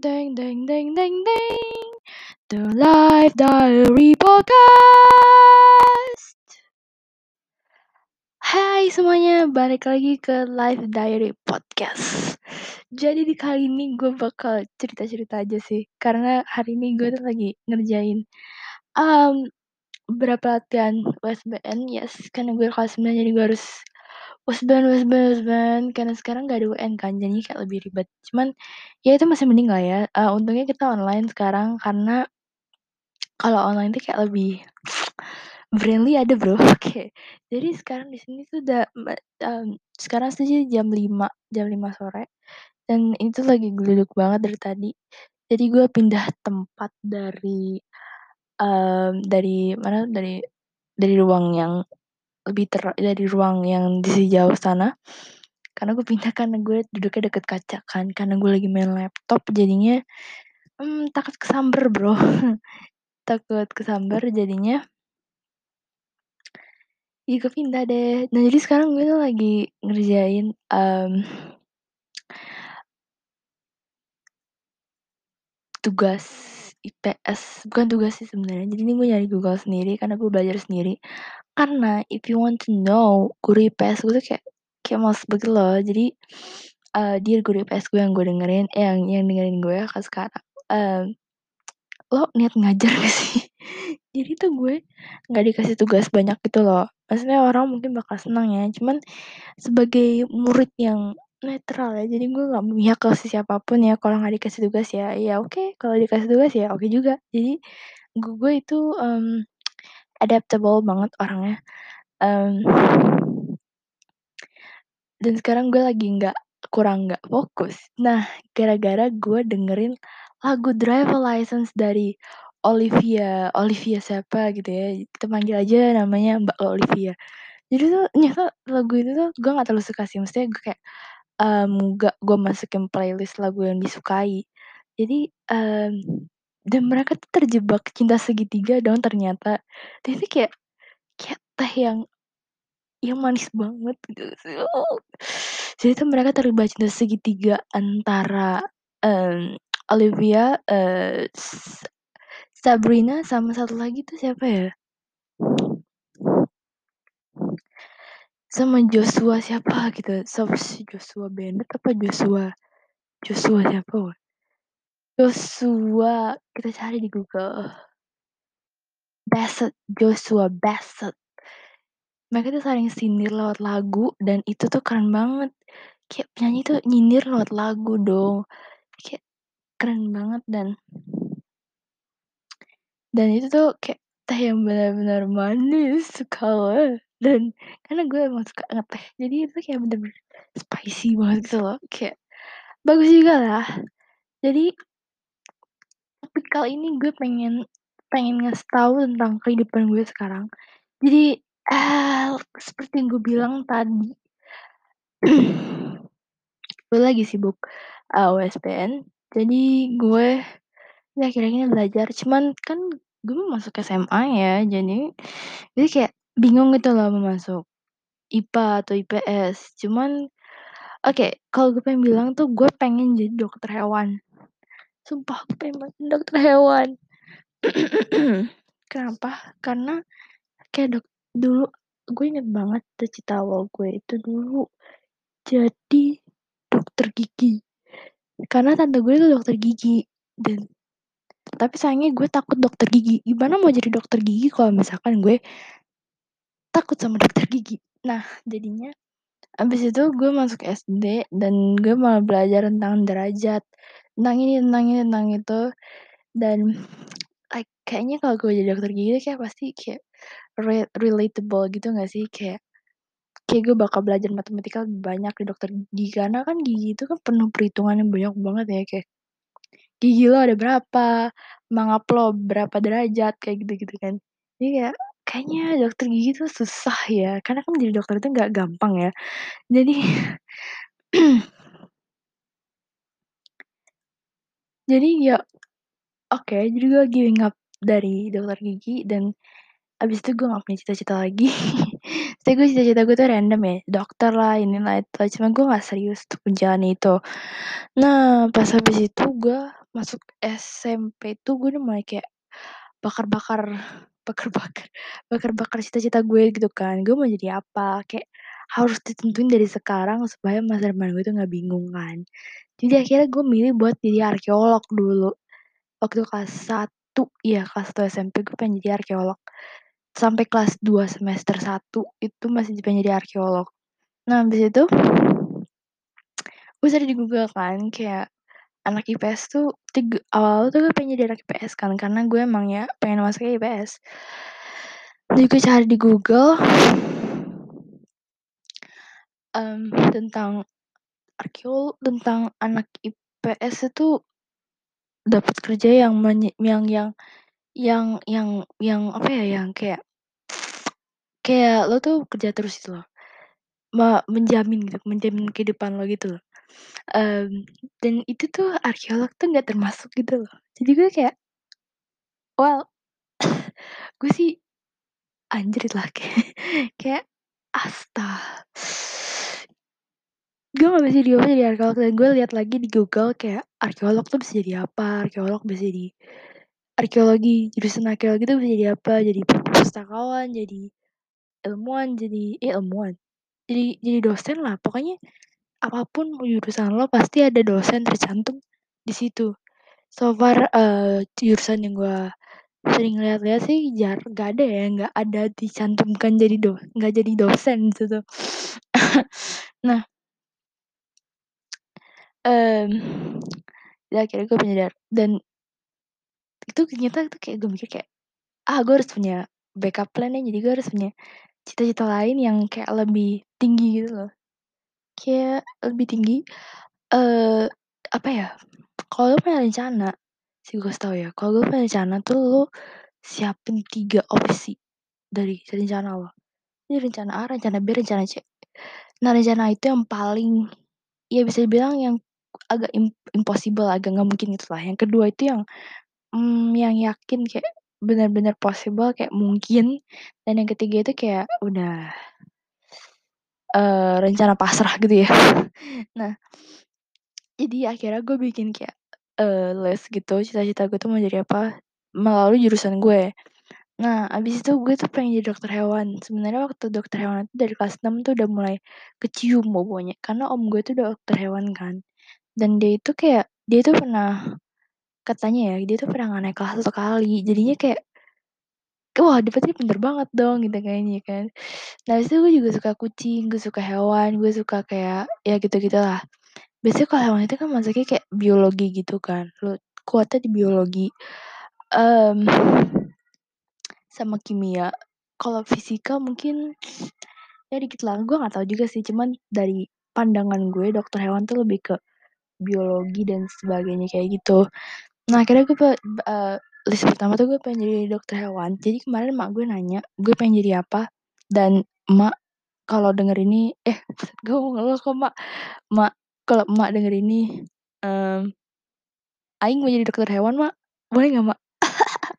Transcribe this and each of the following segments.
deng deng deng deng deng. The Life Diary Podcast. Hai semuanya, balik lagi ke Life Diary Podcast. Jadi di kali ini gue bakal cerita-cerita aja sih, karena hari ini gue lagi ngerjain um, beberapa latihan USBN, yes, karena gue kelas 9 jadi gue harus USBN, USBN, USBN, karena sekarang gak ada UN kan, jadi kayak lebih ribet. Cuman ya itu masih mending lah ya. Uh, untungnya kita online sekarang karena kalau online tuh kayak lebih friendly ada bro. Oke. Jadi sekarang di sini tuh udah um, sekarang sih jam 5, jam 5 sore. Dan itu lagi geluduk banget dari tadi. Jadi gue pindah tempat dari um, dari mana dari dari ruang yang lebih ter dari ruang yang di jauh sana. Karena gue pindah karena gue duduknya deket kaca kan. Karena gue lagi main laptop jadinya hmm, takut kesamber bro. Takut kesamber jadinya ya gue pindah deh. Nah jadi sekarang gue tuh lagi ngerjain um, tugas IPS bukan tugas sih sebenarnya. Jadi ini gue nyari Google sendiri karena gue belajar sendiri karena if you want to know guru IPS gue tuh kayak kayak males banget loh. Jadi uh, dia guru IPS gue yang gue dengerin eh yang yang dengerin gue ya kan sekarang um, lo niat ngajar gak sih? Jadi tuh gue nggak dikasih tugas banyak gitu loh. Maksudnya orang mungkin bakal senang ya cuman sebagai murid yang netral ya jadi gue nggak memihak ke siapa pun ya kalau nggak dikasih tugas ya. Ya oke okay. kalau dikasih tugas ya oke okay juga. Jadi gue, gue itu um, adaptable banget orangnya. Um, dan sekarang gue lagi nggak kurang nggak fokus. Nah gara-gara gue dengerin lagu Drive License dari Olivia Olivia siapa gitu ya kita panggil aja namanya Mbak Olivia. Jadi tuh nyata lagu itu tuh gue gak terlalu suka sih maksudnya gue kayak um, gak gue masukin playlist lagu yang disukai. Jadi um, dan mereka tuh terjebak cinta segitiga dong ternyata. Itu kayak kayak teh yang yang manis banget gitu. Jadi tuh mereka terlibat cinta segitiga antara um, Olivia uh, Sabrina sama satu lagi tuh siapa ya? Sama Joshua siapa gitu. Sama si Joshua Bennett apa Joshua Joshua siapa Joshua kita cari di Google. Bassett Joshua Bassett. Mereka tuh saling sindir lewat lagu dan itu tuh keren banget. Kayak penyanyi tuh nyindir lewat lagu dong. Kayak keren banget dan dan itu tuh kayak teh yang benar-benar manis sekali. Dan karena gue emang suka ngeteh jadi itu kayak bener-bener spicy banget gitu loh. Kayak bagus juga lah. Jadi topik kali ini gue pengen pengen ngasih tahu tentang kehidupan gue sekarang. Jadi uh, seperti yang gue bilang tadi gue lagi sibuk uh, USPN jadi gue ya kira-kira belajar. Cuman kan gue mau masuk SMA ya jadi jadi kayak bingung gitu loh mau masuk IPA atau IPS cuman oke okay, kalau gue pengen bilang tuh gue pengen jadi dokter hewan sumpah gue pengen jadi dokter hewan. Kenapa? Karena kayak dok dulu gue inget banget cita awal gue itu dulu jadi dokter gigi. Karena tante gue itu dokter gigi dan tapi sayangnya gue takut dokter gigi. Gimana mau jadi dokter gigi kalau misalkan gue takut sama dokter gigi? Nah jadinya abis itu gue masuk SD dan gue malah belajar tentang derajat tentang ini tentang ini tentang itu dan like, kayaknya kalau gue jadi dokter gigi kayak pasti kayak re relatable gitu gak sih kayak kayak gue bakal belajar matematika banyak di dokter gigi karena kan gigi itu kan penuh perhitungan yang banyak banget ya kayak gigi lo ada berapa, mangap lo berapa derajat kayak gitu-gitu kan. Jadi kayak kayaknya dokter gigi tuh susah ya, karena kan jadi dokter itu nggak gampang ya. Jadi jadi ya oke, jadi gue giving up dari dokter gigi dan abis itu gue gak punya cita-cita lagi. Saya gue cita-cita gue tuh random ya, dokter lah, inilah itu. Cuma gue gak serius untuk menjalani itu. Nah, pas habis itu gue masuk SMP tuh gue udah mulai kayak bakar-bakar bakar-bakar bakar-bakar cita-cita gue gitu kan, gue mau jadi apa, kayak harus ditentuin dari sekarang supaya masa depan gue tuh nggak bingung kan. Jadi akhirnya gue milih buat jadi arkeolog dulu. Waktu kelas 1, iya kelas 1 SMP gue pengen jadi arkeolog. Sampai kelas 2 semester 1 itu masih pengen jadi arkeolog. Nah habis itu gue cari di Google kan kayak anak IPS tuh tiga awal tuh gue pengen jadi anak IPS kan karena gue emang ya pengen masuk IPS. Jadi gue cari di Google um, tentang arkeolog tentang anak IPS itu dapat kerja yang menye, yang yang yang yang yang apa ya yang kayak kayak lo tuh kerja terus gitu loh. Menjamin gitu menjamin kehidupan lo gitu loh. Um, dan itu tuh arkeolog tuh nggak termasuk gitu loh. Jadi gue kayak well gue sih anjrit lah kayak kayak asta gue gak bisa apa jadi arkeolog dan gue lihat lagi di Google kayak arkeolog tuh bisa jadi apa arkeolog bisa jadi arkeologi jurusan arkeologi tuh bisa jadi apa jadi pustakawan jadi ilmuwan jadi eh ilmuwan jadi jadi dosen lah. Pokoknya apa pun jurusan lo pasti ada dosen tercantum di situ. So far uh, jurusan yang gue sering lihat-lihat sih jar gak ada ya nggak ada dicantumkan jadi do nggak jadi dosen gitu. Nah um, ya akhirnya gue menyadar. Dan itu ternyata itu kayak gue mikir kayak ah gue harus punya backup plan ya jadi gue harus punya cita-cita lain yang kayak lebih tinggi gitu loh. Kayak lebih tinggi uh, apa ya kalau punya rencana sih gue tau ya kalau lo punya rencana tuh lo siapin tiga opsi dari rencana lo. Ini rencana A rencana B rencana C. Nah rencana itu yang paling ya bisa dibilang yang agak impossible agak nggak mungkin gitu lah. Yang kedua itu yang mm, yang yakin kayak benar-benar possible kayak mungkin. Dan yang ketiga itu kayak udah uh, rencana pasrah gitu ya. Nah jadi akhirnya gue bikin kayak uh, list gitu cita-cita gue tuh mau jadi apa melalui jurusan gue. Nah abis itu gue tuh pengen jadi dokter hewan. Sebenarnya waktu dokter hewan itu dari kelas 6 tuh udah mulai kecium bobonya karena om gue tuh dokter hewan kan dan dia itu kayak dia tuh pernah katanya ya dia tuh pernah nggak naik kelas satu kali jadinya kayak wah dia pasti pinter banget dong gitu kayaknya kan. Nah itu gue juga suka kucing gue suka hewan gue suka kayak ya gitu gitulah biasanya kalau hewan itu kan masuknya kayak biologi gitu kan lo kuatnya di biologi. Um, sama kimia. Kalau fisika mungkin ya dikit lah gue nggak tahu juga sih. Cuman dari pandangan gue dokter hewan tuh lebih ke biologi dan sebagainya kayak gitu. Nah akhirnya gue uh, list pertama tuh gue pengen jadi dokter hewan. Jadi kemarin mak gue nanya gue pengen jadi apa? Dan mak kalau denger ini eh gue mau ngeluh kok mak. Mak kalau mak denger ini um, Aing mau jadi dokter hewan mak. Boleh nggak mak?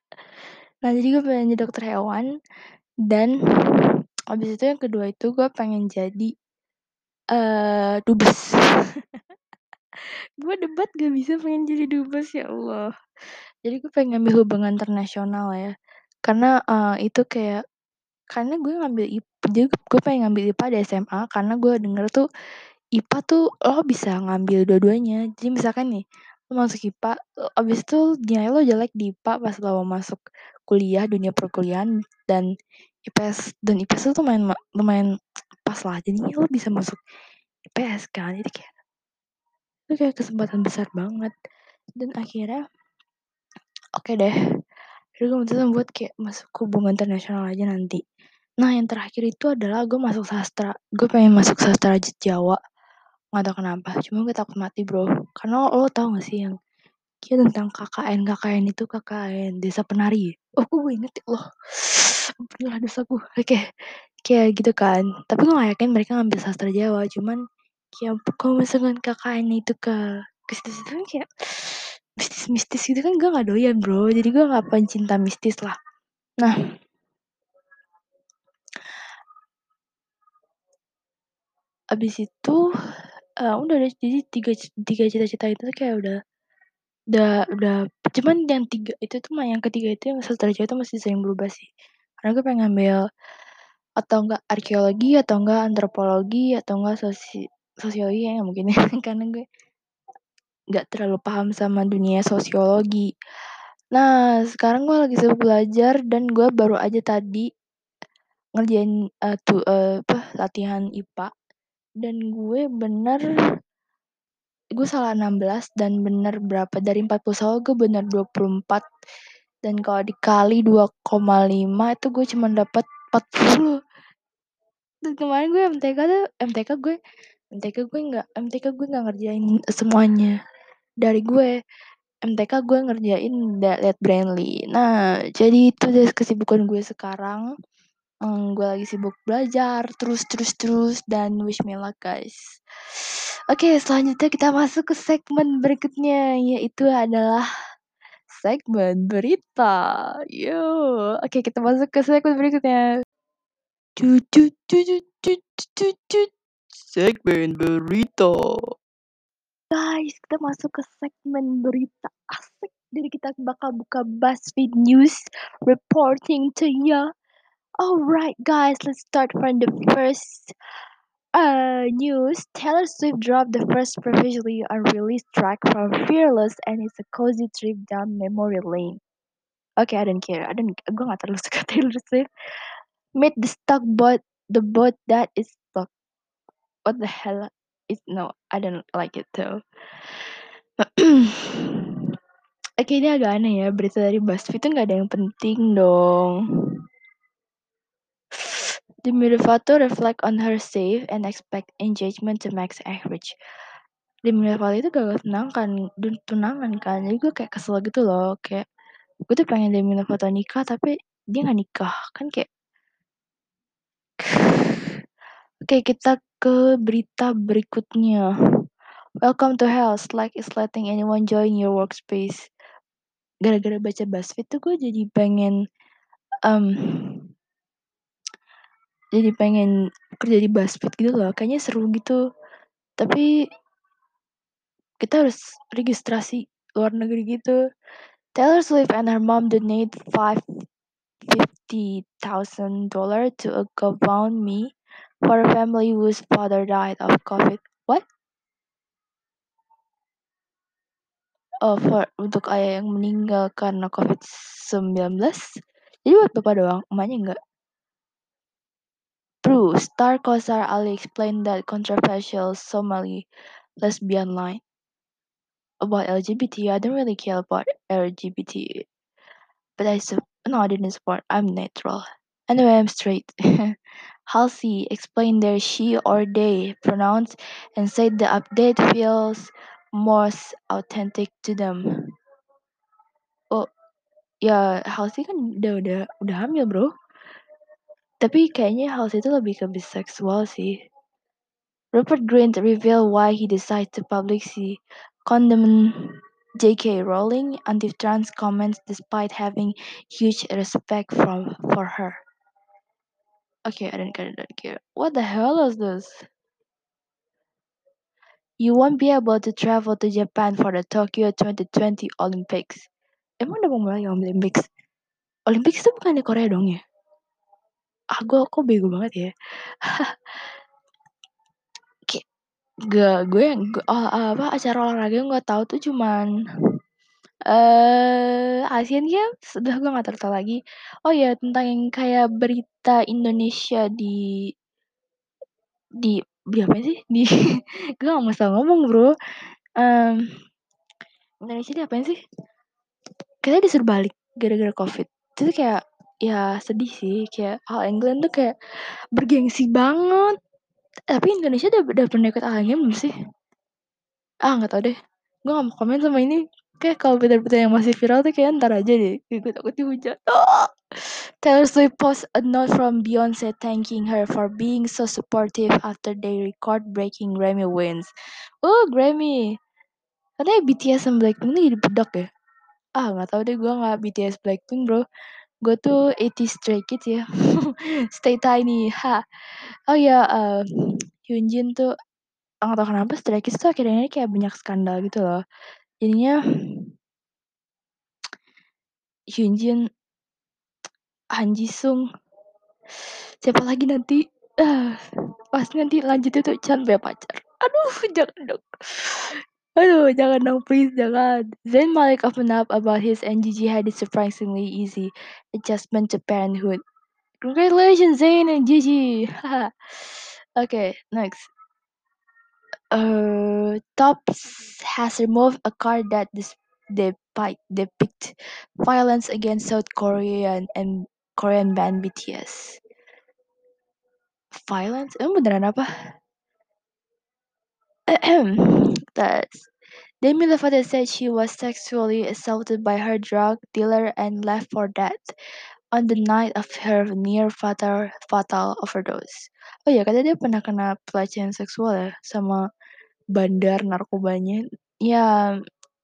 Nah jadi gue pengen jadi dokter hewan. Dan abis itu yang kedua itu gue pengen jadi uh, dubes gue debat gak bisa pengen jadi dubes ya Allah. Jadi gue pengen ngambil hubungan internasional ya. Karena uh, itu kayak karena gue ngambil IPA jadi gue pengen ngambil IPA di SMA karena gue denger tuh IPA tuh lo bisa ngambil dua-duanya. Jadi misalkan nih lo masuk IPA abis itu nilai lo jelek di IPA pas lo masuk kuliah dunia perkuliahan dan IPS dan IPS itu lumayan lumayan pas lah. Jadi lo bisa masuk IPS kan. Jadi kayak itu kayak kesempatan besar banget. Dan akhirnya oke okay deh. Jadi gue memutuskan buat kayak masuk hubungan internasional aja nanti. Nah yang terakhir itu adalah gue masuk sastra. Gue pengen masuk sastra Jawa. Nggak tahu kenapa cuma gue takut mati bro. Karena lo, lo tau gak sih yang kayak tentang KKN KKN itu KKN desa penari? Oh gue inget ya Allah. Alhamdulillah dosaku oke. Okay. kayak gitu kan. Tapi gue gak yakin mereka ngambil sastra Jawa cuman kalau misalkan KKN itu ke ke situ-situ kan kayak mistis-mistis gitu kan gue gak doyan bro. Jadi gue gak pencinta mistis lah. Nah. Abis itu uh, udah deh jadi tiga tiga cita-cita itu kayak udah Udah udah cuman yang 3 itu tuh mah yang ketiga itu yang Jawa itu masih sering berubah sih. Karena gue pengen ngambil atau enggak arkeologi, atau enggak antropologi, atau enggak sosi sosiologi ya mungkin ya, karena gue nggak terlalu paham sama dunia sosiologi. Nah, sekarang gue lagi sibuk belajar dan gue baru aja tadi ngerjain, eee, tu eee, apa, latihan IPA dan gue bener gue salah 16 dan bener berapa, dari 40 soal gue bener 24 dan kalau dikali 2,5 itu gue cuman dapet 40. Dan kemarin gue MTK tuh MTK gue MTK gue nggak MTK gue nggak ngerjain semuanya dari gue. MTK gue ngerjain da liat Brainly. Nah, jadi itu deh kesibukan gue sekarang. Mmm, gue lagi sibuk belajar terus terus terus dan wish me luck guys. Oke, selanjutnya kita masuk ke segmen berikutnya, yaitu adalah segmen berita. Yo, oke kita masuk ke segmen berikutnya. Tut tut tut tut. Segmen berita. Guys, kita masuk ke segmen berita, asik. Jadi kita bakal buka BuzzFeed News reporting to ya. Alright guys, let's start from the first, uh, news. Taylor Swift dropped the first previously unreleased track from Fearless and it's a cozy trip down memory lane. Oke, I don't care, I don't gue nggak terlalu suka Taylor Swift. Meet the stuck boat, the boat that is. What the hell is no, I don't like it too. Oke, ini agak aneh ya, berita dari BuzzFeed tuh nggak ada yang penting dong. Demi Lovato reflect on her save and expect engagement to max average. Demi Lovato itu gagal tunangan dun tunangan kan, jadi gue kayak kesel gitu loh, kayak gue tuh pengen Demi Lovato nikah tapi dia nggak nikah, kan kayak Oke, kita ke berita berikutnya. Welcome to hell, Slack is letting anyone join your workspace. Gara-gara baca BuzzFeed tuh gue jadi pengen, mmm jadi pengen kerja di BuzzFeed gitu loh, kayaknya seru gitu. Tapi kita harus registrasi luar negeri gitu. Taylor Swift and her mom donate five fifty thousand dollar to a GoFundMe for a family whose father died of COVID. What? Oh, for untuk ayah yang meninggal karena COVID-19? Jadi buat bapak doang, emaknya enggak? True, star co-star Ali explained that controversial Somali lesbian line about LGBT. I don't really care about LGBT, but I sup no, I didn't support. I'm neutral. Anyway, I'm straight. Halsey explained their she or they pronouns and said the update feels most authentic to them. Oh, ya Halsey kan udah udah udah hamil, Bro. Tapi kayaknya Halsey itu lebih ke biseksual sih. Rupert Grint revealed why he decided to publicly condemn J.K. Rowling anti-trans comments despite having huge respect from for her. Okay, I don't care, I don't care. What the hell is this? You won't be able to travel to Japan for the Tokyo 2020 Olympics. Emang udah mau mulai Olympics? Olympics itu bukan di Korea dong ya? Ah, gue kok bego banget ya. Gak gue yang oh, apa acara olahraga yang gue tahu tuh cuman eh Asian Games, udah gue nggak tahu lagi. Oh ya tentang yang kayak berita Indonesia di di di apa sih? Di gue nggak mau ngomong Bro. Mmm, Indonesia di apain sih? Kita disuruh balik gara-gara Covid. Itu kayak ya sedih sih, kayak All England tuh kayak bergengsi banget. Tapi Indonesia udah udah pernah ikut All England sih? Ah, nggak tahu deh. Gue nggak mau komen sama ini. Kayak kalau berita-berita yang masih viral tuh kayak entar aja deh. Gue takut dihujat. Ah! Taylor Swift post a note from Beyonce thanking her for being so supportive after they record-breaking Grammy wins. Oh, Grammy. Katanya BTS sama Blackpink ini jadi bedak ya? Ah, nggak tahu deh gue nggak BTS Blackpink, Bro. Gue tuh 80s Stray Kids ya. Stay tiny, ha. Oh ya, uh, Hyunjin tuh nggak tahu kenapa Stray Kids tuh akhirnya kayak banyak skandal gitu loh. Jadinya Hyunjin, Han Jisung, siapa lagi nanti? Ah, pas nanti lanjut itu Chan punya pacar. Aduh, jangan dong. Aduh, jangan dong, please jangan. Zayn Malik opened up about his Gigi had a surprisingly easy adjustment to parenthood. Congratulations, Zayn and Gigi. okay, next. Uh, Tops has removed a card that dis- depi- depict violence against South Korean and Korean band BTS. Violence? Emang beneran apa? That's Demi Lovato said she was sexually assaulted by her drug dealer and left for dead on the night of her near fatal fatal overdose. Oh ya, katanya dia pernah kena pelecehan seksual ya sama bandar narkobanya. Ya,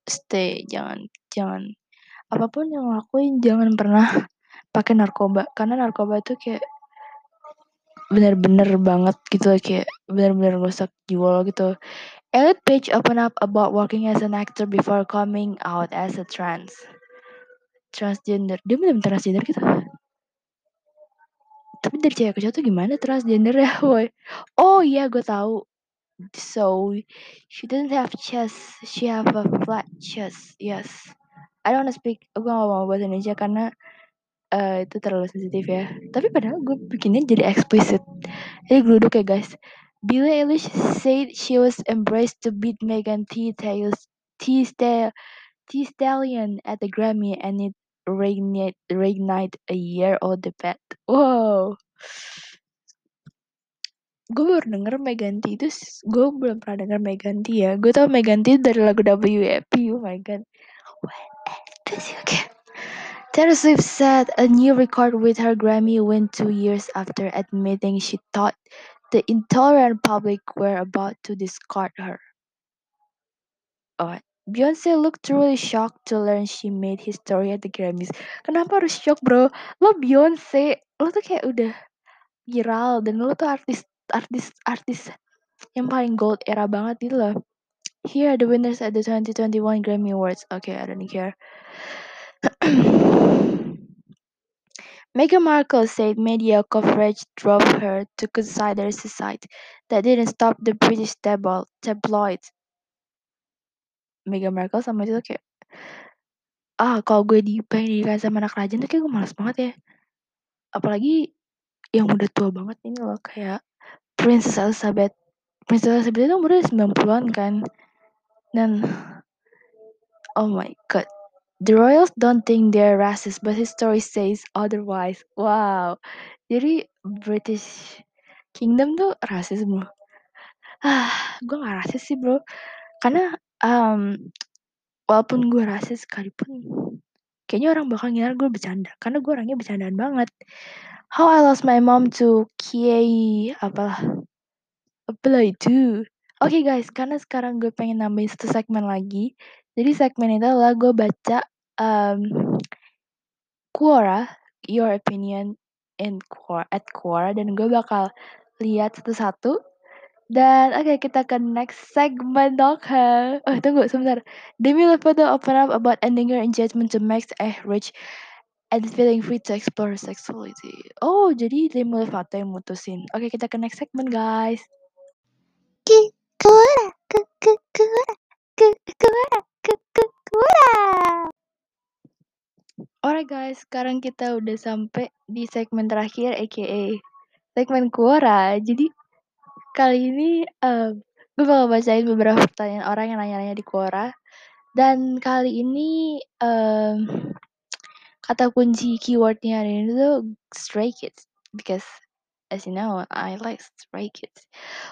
stay, jangan jangan apa pun yang lakuin jangan pernah pakai narkoba karena narkoba tuh kayak bener-bener banget gitu kayak bener-bener rusak jiwa lo gitu. Elliot Page opened up about working as an actor before coming out as a trans transgender. Dia bener transgender gitu. Tapi dari cewek ke cowok tuh gimana transgender ya, boy? Oh iya, gue tahu. So she doesn't have chest, she have a flat chest. Yes. I don't wanna speak, gue gak mau bahasa Indonesia karena uh, itu terlalu sensitif ya. Tapi padahal gue bikinnya jadi explicit. Jadi geluduk ya guys. Billie Eilish said she was embraced to beat Megan Thee Stallion at the Grammy and it reignite, reignite a year-old debate. Wow. Gue baru denger Megan Thee itu, gue belum pernah denger Megan Thee ya. Gue tau Megan Thee dari lagu WAP, oh my god. What is okay. Taylor Swift set a new record with her Grammy win two years after admitting she thought the intolerant public were about to discard her. Oh, Beyonce looked truly shocked to learn she made history at the Grammys. Kenapa harus shock bro? Lo Beyonce, lo tuh kayak udah viral dan lo tuh artis artis artis yang paling gold era banget gitu loh. Here are the winners at the 2021 Grammy Awards. Okay, I don't care. Meghan Markle said media coverage drove her to consider suicide. That didn't stop the British tabloids. Meghan Markle sama itu kayak ah kalau gue di pengen sama anak kerajaan tuh kayak gue malas banget ya. Apalagi yang udah tua banget ini loh kayak Princess Elizabeth. Princess Elizabeth itu umurnya 90-an kan. Dan oh my god. The royals don't think they're racist, but history says otherwise. Wow. Jadi British Kingdom tuh rasis bro. Ah, gue gak rasis sih bro. Karena um, walaupun gue rasis sekalipun, kayaknya orang bakal ngira gue bercanda. Karena gue orangnya bercandaan banget. How I lost my mom to Kiai apalah. Apalah itu. Oke okay guys, karena sekarang gue pengen nambahin satu segmen lagi. Jadi segmen itu adalah gue baca um, Quora, your opinion in Quora, at Quora, dan gue bakal lihat satu-satu. Dan oke okay, kita ke next segmen dong. Oh tunggu sebentar. Demi Lovato open up about ending her engagement to Max Rich and feeling free to explore sexuality. Oh jadi Demi Lovato yang mutusin. Oke okay, kita ke next segment guys. Quora, Quora. Alright guys, sekarang kita udah sampai di segmen terakhir aka segmen Quora. Jadi kali ini um, gue bakal bacain beberapa pertanyaan orang yang nanya-nanya di Quora. Dan kali ini um, kata kunci keywordnya ini tuh stray kids because as you know I like stray kids.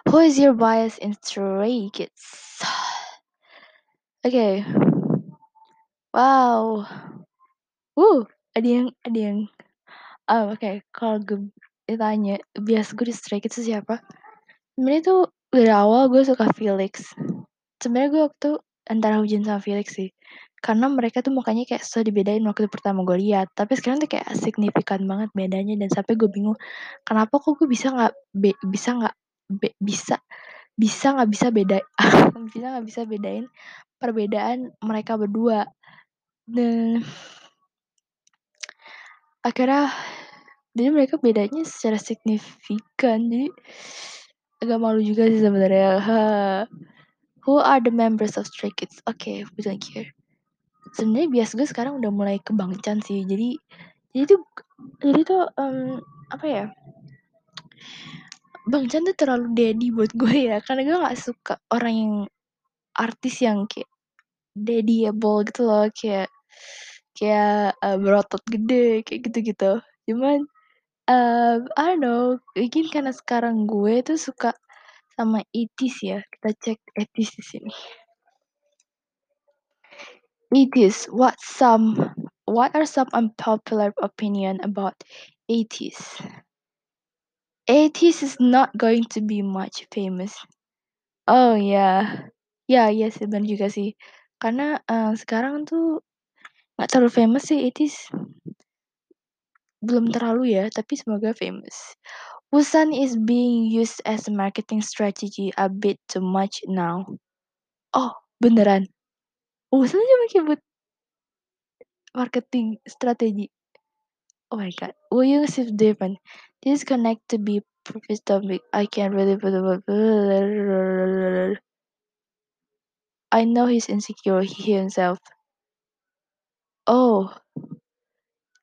Who is your bias in stray kids? Okay. Wow. Uh, ada yang ada yang oh, oke okay. kalau gue ditanya bias gue di Stray Kids siapa sebenarnya tuh dari awal gue suka Felix sebenarnya gue waktu antara Hujan sama Felix sih karena mereka tuh mukanya kayak susah dibedain waktu pertama gue lihat tapi sekarang tuh kayak signifikan banget bedanya dan sampai gue bingung kenapa kok gue bisa nggak bisa nggak bisa bisa nggak bisa beda bisa nggak bisa bedain perbedaan mereka berdua dan Akhirnya jadi mereka bedanya secara signifikan, jadi agak malu juga sih sebenarnya. Who are the members of Stray Kids? Oke, we don't care. Sebenarnya bias gue sekarang udah mulai ke Bangchan sih. Jadi jadi tuh jadi tuh um, apa ya? Bangchan tuh terlalu daddy buat gue ya, karena gue nggak suka orang yang artis yang kayak daddyable gitu loh, kayak kayak uh, berotot gede kayak gitu-gitu. Cuman uh, I don't know, mungkin karena sekarang gue tuh suka sama etis ya. Kita cek etis di sini. Etis, what some what are some unpopular opinion about etis? Etis is not going to be much famous. Oh ya, ya ya sih benar juga sih. Karena uh, sekarang tuh nggak terlalu famous sih etis. Belum terlalu ya, tapi semoga famous. Busan is being used as a marketing strategy a bit too much now. Oh, beneran? Aja pakai buat marketing strategi. Oh my god. Will is different. This connect to be previous topic. I can't really I know he's insecure he himself. Oh.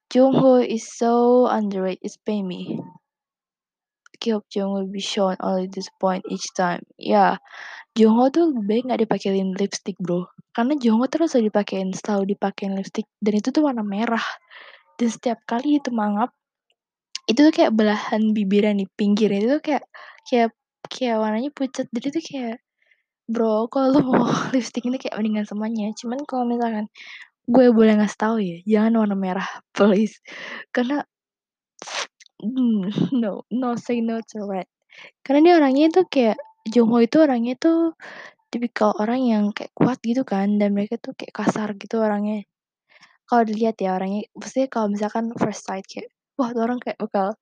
Jungho is so underrated. It's pay me. I hope Jungho be shown only this point each time. Ya, yeah. Jungho tuh lebih nggak dipakein lipstick bro. Karena Jungho terus selalu dipakein, selalu dipakein lipstick dan itu tuh warna merah. Dan setiap kali itu mangap, itu tuh kayak belahan bibirnya di pinggir itu tuh kayak kayak kayak warnanya pucat. Jadi tuh kayak bro, kalau mau lipstick ini kayak mendingan semuanya. Cuman kalau misalkan gue boleh ngasih tahu ya, jangan warna merah, please. Karena Hmm, no, no say no to red. Karena dia orangnya tuh kayak Jongho itu orangnya tuh tipikal orang yang kayak kuat gitu kan dan mereka tuh kayak kasar gitu orangnya. Kalau dilihat ya orangnya, pasti kalau misalkan first sight kayak wah tuh orang kayak bakal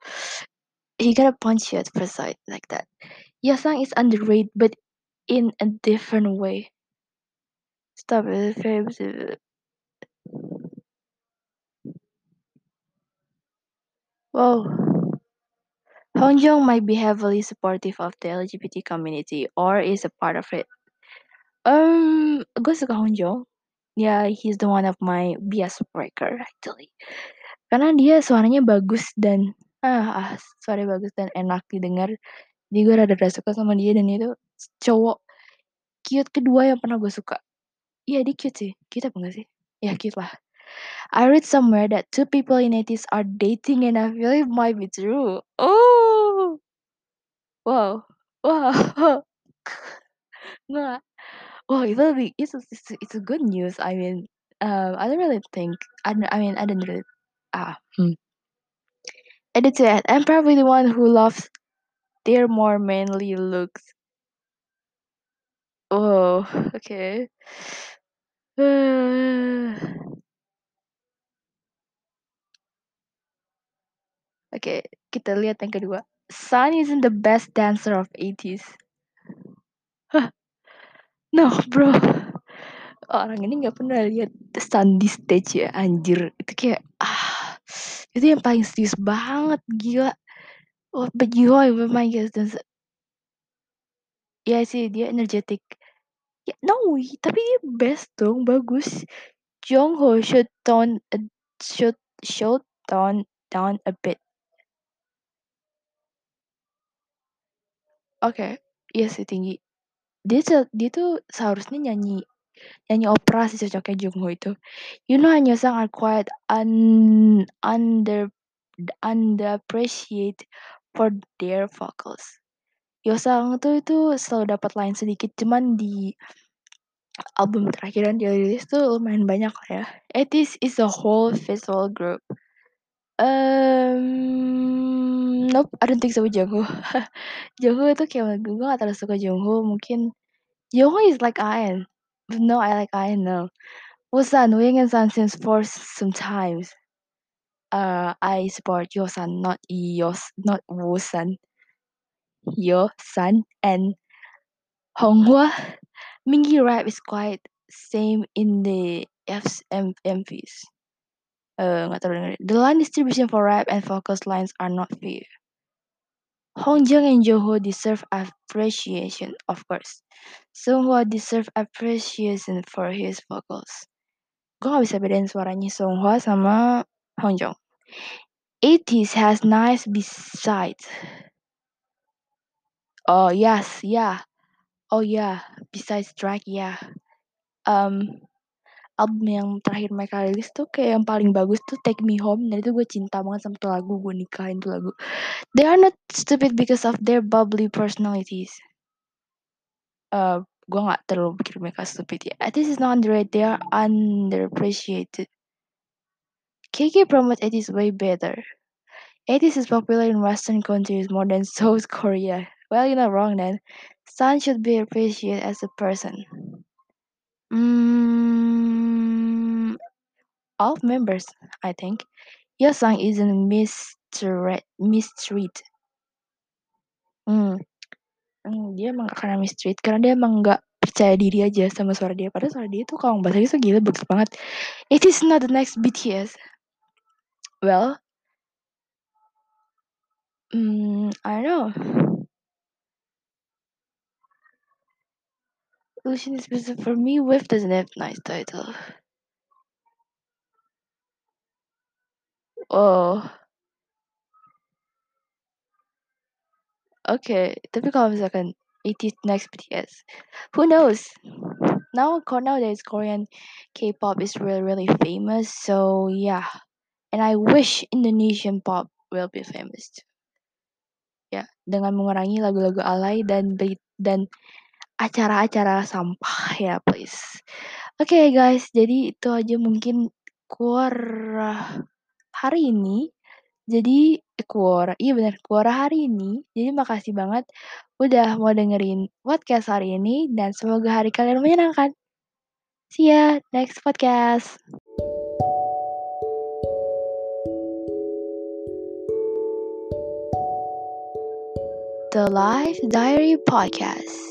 he gonna punch you at first sight like that. Yasang is underrated but in a different way. Stop it. Wow. Hongjong might be heavily supportive of the LGBT community or is a part of it. Um, gue suka Hongjong. Ya, yeah, he's the one of my bias breaker actually. Karena dia suaranya bagus dan ah, ah suaranya bagus dan enak didengar. Jadi gue rada-rada suka sama dia dan itu cowok cute kedua yang pernah gue suka. Iya, dia cute sih. Cute apa enggak sih? Ya, cute lah. I read somewhere that two people in 80s are dating and I feel it might be true. Oh. Wow. Wow. Nggak. Wow, itu lebih it's a, it's it's a good news. I mean, um, I don't really think. I, don't, I mean, I didn't really. Ah. Hmm. End. I'm probably the one who loves their more manly looks. Oh, okay. Okay, kita lihat yang kedua. Sun isn't the best dancer of 80s. Huh. No, bro. Orang ini nggak pernah lihat Sun di stage ya, anjir. Itu kayak ah, itu yang paling serius banget, gila. You are my guest dancer. Ya sih, dia energetic. Ya, no, tapi dia best dong, bagus. Jongho should tone should should tone down a bit. Oke, okay. iya sih tinggi. Dia dia tuh seharusnya nyanyi nyanyi opera sih cocoknya Jungho itu. You know Sang are quite un, under underappreciated for their vocals. Yosang tuh itu selalu dapat line sedikit, cuman di album terakhir yang dia rilis tuh lumayan banyak lah ya. Etis is a whole visual group. Um, nope, I don't think so Jungho. Jungho itu kayak gue gak terlalu suka Jungho. Mungkin Jungho is like Ian. No, I like Ian now. Wosan, Wing and Sun since for sometimes. Uh, I support your son, not Yos, not your son and Honghua. Mingy rap is quite same in the F's M- MVs. Uh, nggak terlalu The line distribution for rap and focus lines are not fair. Hongjong and Joho deserve appreciation, of course. Songhwa deserve appreciation for his vocals. Gue gak bisa bedain suaranya Songhwa sama Hongjong. 80s has nice besides. Oh yes, yeah. Oh yeah, besides track. Yeah. Um, album yang terakhir mereka rilis tuh kayak yang paling bagus tuh Take Me Home. Dan itu gue cinta banget sama tuh lagu gue nikahin tuh lagu. They are not stupid because of their bubbly personalities. Uh, gue nggak terlalu pikir mereka stupid ya. This is not underrated. They are underappreciated. KK promote 80s way better. 80s is popular in western countries more than South Korea. Well you're not wrong then. Sun should be appreciated as a person Mm, all members, I think. Yosang isn't mistreat. mistreat. Hmm. hmm, dia emang karena mistreat, karena dia emang gak percaya diri aja sama suara dia. Padahal suara dia tuh kalau bahasa itu gila bagus banget. It is not the next BTS. Well, hmm, I don't know. Lucian is specific for me. With doesn't have nice title. Oh. Oke, okay. tapi kalau misalkan it is next BTS, who knows? Now, nowadays Korean K-pop is really really famous. So yeah, and I wish Indonesian pop will be famous. Ya, dengan mengurangi lagu-lagu alay dan dan acara-acara sampah ya please. Oke okay, guys, jadi itu aja mungkin kuara hari ini. Jadi eh, kuara, iya benar kuara hari ini. Jadi makasih banget udah mau dengerin podcast hari ini dan semoga hari kalian menyenangkan. See ya next podcast. The Life Diary Podcast.